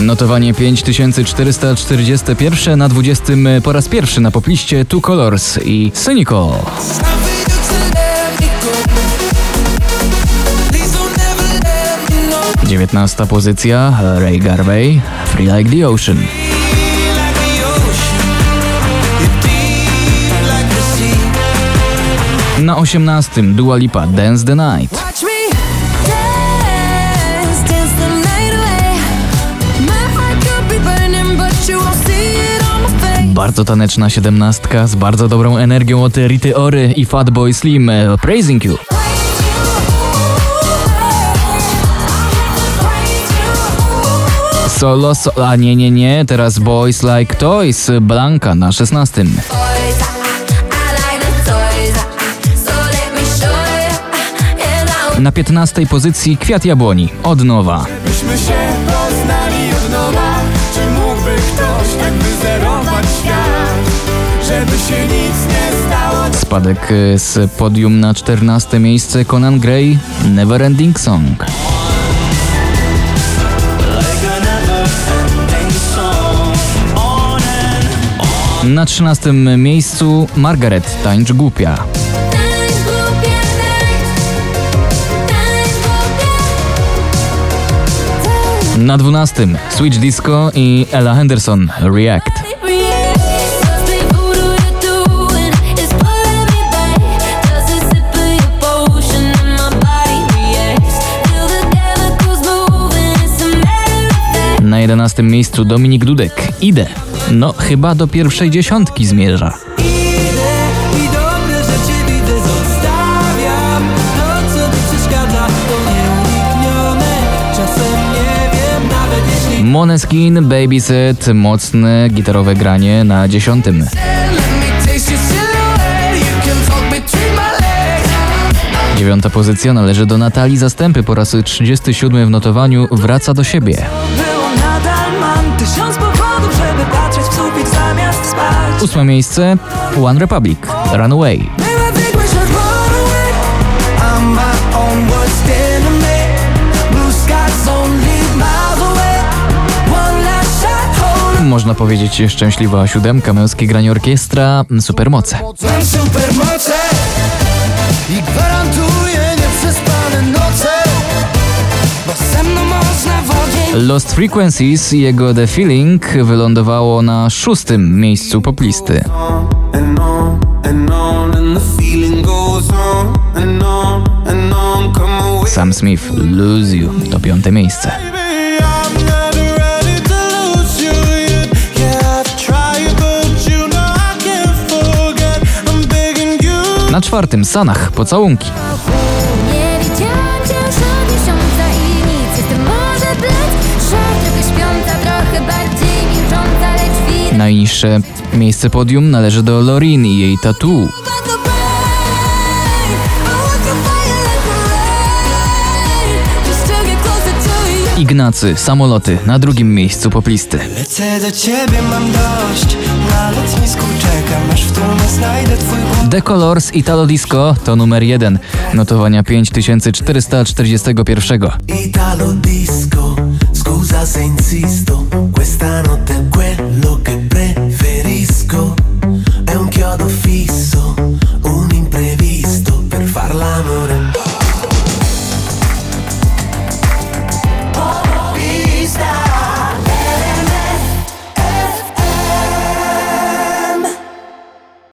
Notowanie 5441 na 20 po raz pierwszy na popliście Two Colors i Cynical. 19 pozycja Ray Garvey, Free Like the Ocean. Na 18 Dua Lipa Dance the Night. Bardzo taneczna siedemnastka z bardzo dobrą energią od Rity Ory i Fatboy Slim Praising You. Solo, so, a nie, nie, nie, teraz Boys Like Toys, Blanka na 16. Toys, I like the toys, so let me show you. And I Na 15 pozycji Kwiat Jabłoni, od nowa. Się Spadek e, z podium na 14 miejsce Conan Gray, Neverending Song. Na 13 miejscu Margaret, tańcz głupia. Na 12 Switch Disco i Ella Henderson, React. 14 miejscu Dominik Dudek. Idę. No, chyba do pierwszej dziesiątki zmierza. Moneskin, Babysit, mocne gitarowe granie na dziesiątym. Dziewiąta pozycja należy do Natalii Zastępy po raz 37 w notowaniu Wraca do siebie. Tysiąc powodów Żeby patrzeć w sufit zamiast spać. Ósme miejsce One Republic, Runaway. Można powiedzieć szczęśliwa siódemka, męskie granie orkiestra, supermoce. Mam supermoce. I Lost Frequencies i jego The Feeling wylądowało na szóstym miejscu poplisty. Sam Smith, Lose You, to piąte miejsce. baby I'm not ready Najniższe miejsce podium należy do Lorin i jej tattoo. Ignacy, samoloty na drugim miejscu poplisty. Lecę do ciebie, mam dość. Na lotnisku czekam, aż w tłumie znajdę twój głos. The Colors Italo Disco to numer jeden, notowania 5441. Italo disco, scusa se insisto